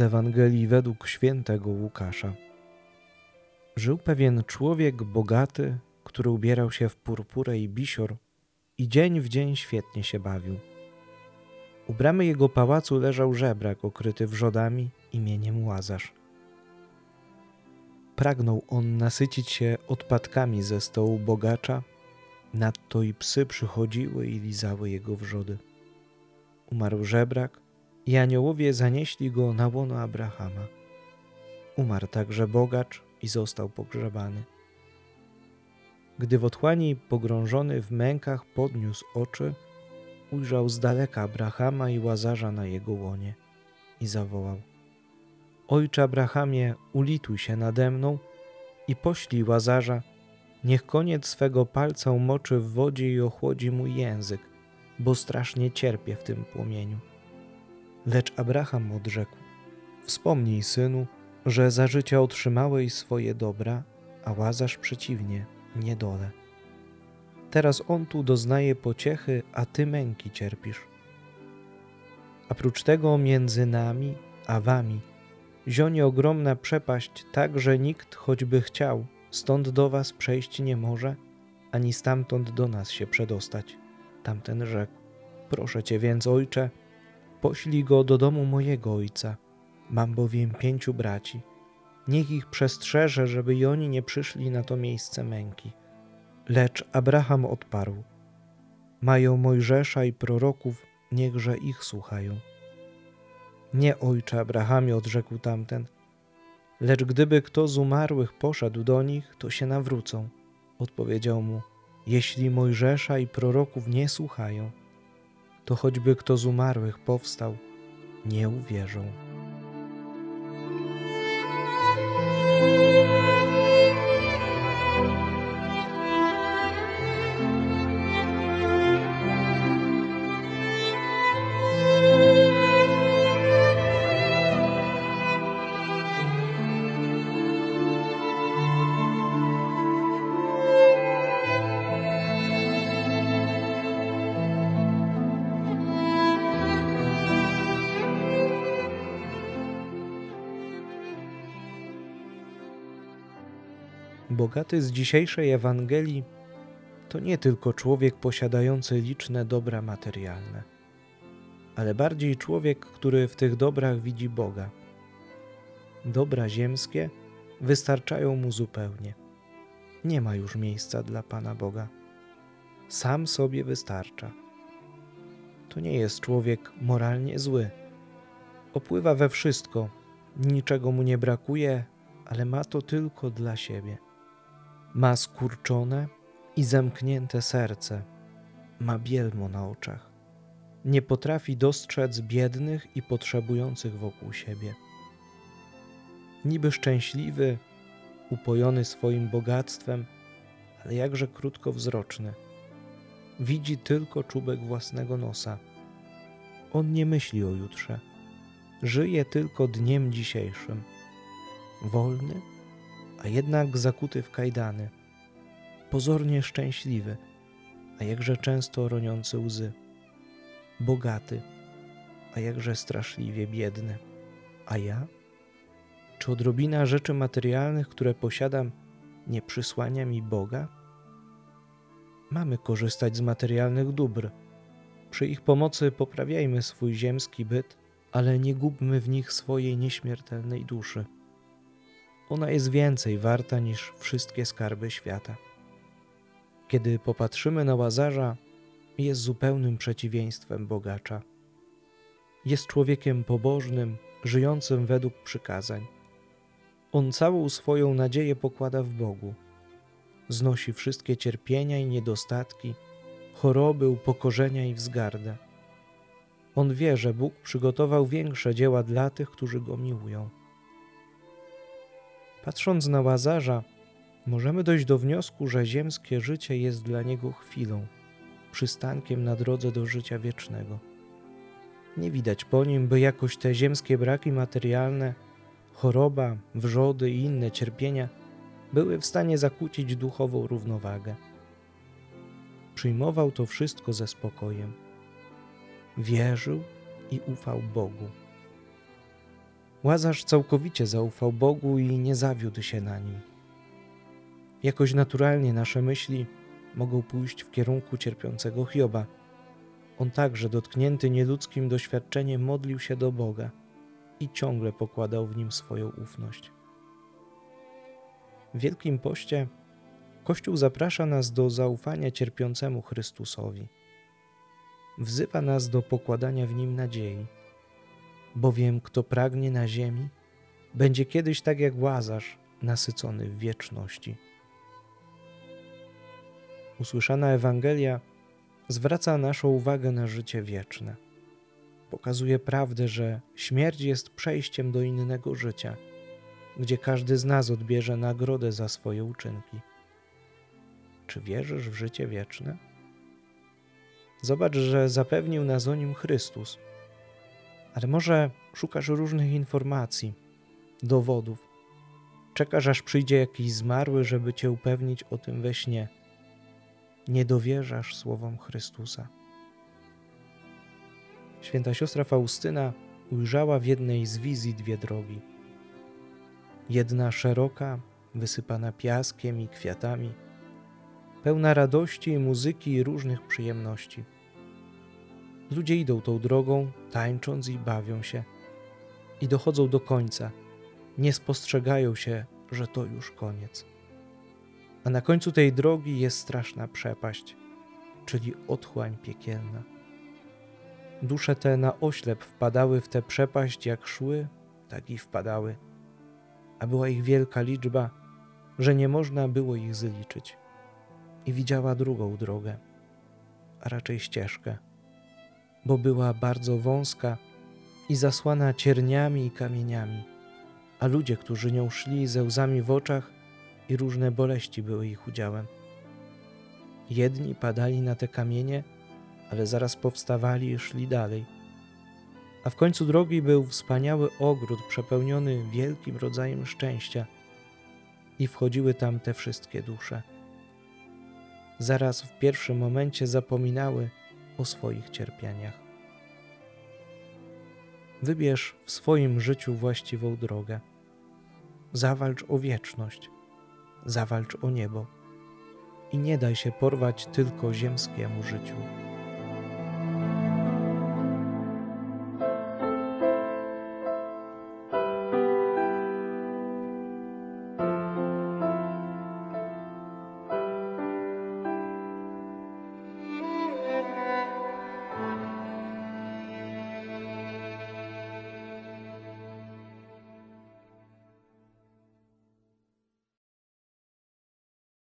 z Ewangelii według świętego Łukasza. Żył pewien człowiek bogaty, który ubierał się w purpurę i bisior i dzień w dzień świetnie się bawił. U bramy jego pałacu leżał żebrak okryty wrzodami imieniem Łazarz. Pragnął on nasycić się odpadkami ze stołu bogacza, nadto i psy przychodziły i lizały jego wrzody. Umarł żebrak i aniołowie zanieśli go na łono Abrahama. Umarł także bogacz i został pogrzebany. Gdy w otchłani pogrążony w mękach podniósł oczy, ujrzał z daleka Abrahama i Łazarza na jego łonie i zawołał: Ojcze Abrahamie, ulituj się nade mną i poślij Łazarza, niech koniec swego palca umoczy w wodzie i ochłodzi mój język, bo strasznie cierpię w tym płomieniu. Lecz Abraham odrzekł: Wspomnij, synu, że za życia otrzymałeś swoje dobra, a Łazarz przeciwnie, niedole. Teraz on tu doznaje pociechy, a ty męki cierpisz. A prócz tego między nami a wami zionie ogromna przepaść, tak że nikt, choćby chciał, stąd do was przejść nie może, ani stamtąd do nas się przedostać. Tamten rzekł: Proszę cię więc, ojcze, poślij go do domu mojego ojca. Mam bowiem pięciu braci. Niech ich przestrzeże, żeby i oni nie przyszli na to miejsce męki. Lecz Abraham odparł: Mają Mojżesza i proroków, niechże ich słuchają. Nie, ojcze Abrahamie, odrzekł tamten, lecz gdyby kto z umarłych poszedł do nich, to się nawrócą. Odpowiedział mu: Jeśli Mojżesza i proroków nie słuchają, to choćby kto z umarłych powstał, nie uwierzą. Bogaty z dzisiejszej Ewangelii to nie tylko człowiek posiadający liczne dobra materialne, ale bardziej człowiek, który w tych dobrach widzi Boga. Dobra ziemskie wystarczają mu zupełnie. Nie ma już miejsca dla Pana Boga. Sam sobie wystarcza. To nie jest człowiek moralnie zły. Opływa we wszystko, niczego mu nie brakuje, ale ma to tylko dla siebie. Ma skurczone i zamknięte serce, ma bielmo na oczach. Nie potrafi dostrzec biednych i potrzebujących wokół siebie. Niby szczęśliwy, upojony swoim bogactwem, ale jakże krótkowzroczny. Widzi tylko czubek własnego nosa. On nie myśli o jutrze. Żyje tylko dniem dzisiejszym. Wolny, a jednak zakuty w kajdany, pozornie szczęśliwy, a jakże często roniący łzy, bogaty, a jakże straszliwie biedny. A ja? Czy odrobina rzeczy materialnych, które posiadam, nie przysłania mi Boga? Mamy korzystać z materialnych dóbr. Przy ich pomocy poprawiajmy swój ziemski byt, ale nie gubmy w nich swojej nieśmiertelnej duszy. Ona jest więcej warta niż wszystkie skarby świata. Kiedy popatrzymy na łazarza, jest zupełnym przeciwieństwem bogacza. Jest człowiekiem pobożnym, żyjącym według przykazań. On całą swoją nadzieję pokłada w Bogu. Znosi wszystkie cierpienia i niedostatki, choroby, upokorzenia i wzgardę. On wie, że Bóg przygotował większe dzieła dla tych, którzy go miłują. Patrząc na łazarza, możemy dojść do wniosku, że ziemskie życie jest dla niego chwilą, przystankiem na drodze do życia wiecznego. Nie widać po nim, by jakoś te ziemskie braki materialne, choroba, wrzody i inne cierpienia były w stanie zakłócić duchową równowagę. Przyjmował to wszystko ze spokojem. Wierzył i ufał Bogu. Łazarz całkowicie zaufał Bogu i nie zawiódł się na nim. Jakoś naturalnie nasze myśli mogą pójść w kierunku cierpiącego Hioba. On także, dotknięty nieludzkim doświadczeniem, modlił się do Boga i ciągle pokładał w nim swoją ufność. W Wielkim Poście Kościół zaprasza nas do zaufania cierpiącemu Chrystusowi. Wzywa nas do pokładania w nim nadziei, bowiem kto pragnie na ziemi, będzie kiedyś tak jak łazarz, nasycony w wieczności. Usłyszana Ewangelia zwraca naszą uwagę na życie wieczne. Pokazuje prawdę, że śmierć jest przejściem do innego życia, gdzie każdy z nas odbierze nagrodę za swoje uczynki. Czy wierzysz w życie wieczne? Zobacz, że zapewnił nas o nim Chrystus. Ale może szukasz różnych informacji, dowodów. Czekasz, aż przyjdzie jakiś zmarły, żeby cię upewnić o tym we śnie. Nie dowierzasz słowom Chrystusa. Święta siostra Faustyna ujrzała w jednej z wizji dwie drogi. Jedna szeroka, wysypana piaskiem i kwiatami – pełna radości, muzyki i różnych przyjemności. Ludzie idą tą drogą, tańcząc i bawią się, i dochodzą do końca, nie spostrzegają się, że to już koniec. A na końcu tej drogi jest straszna przepaść, czyli otchłań piekielna. Dusze te na oślep wpadały w tę przepaść, jak szły, tak i wpadały, a była ich wielka liczba, że nie można było ich zliczyć. I widziała drugą drogę, a raczej ścieżkę, bo była bardzo wąska i zasłana cierniami i kamieniami, a ludzie, którzy nią szli ze łzami w oczach i różne boleści były ich udziałem. Jedni padali na te kamienie, ale zaraz powstawali i szli dalej. A w końcu drogi był wspaniały ogród przepełniony wielkim rodzajem szczęścia i wchodziły tam te wszystkie dusze zaraz w pierwszym momencie zapominały o swoich cierpieniach. Wybierz w swoim życiu właściwą drogę. Zawalcz o wieczność, zawalcz o niebo i nie daj się porwać tylko ziemskiemu życiu.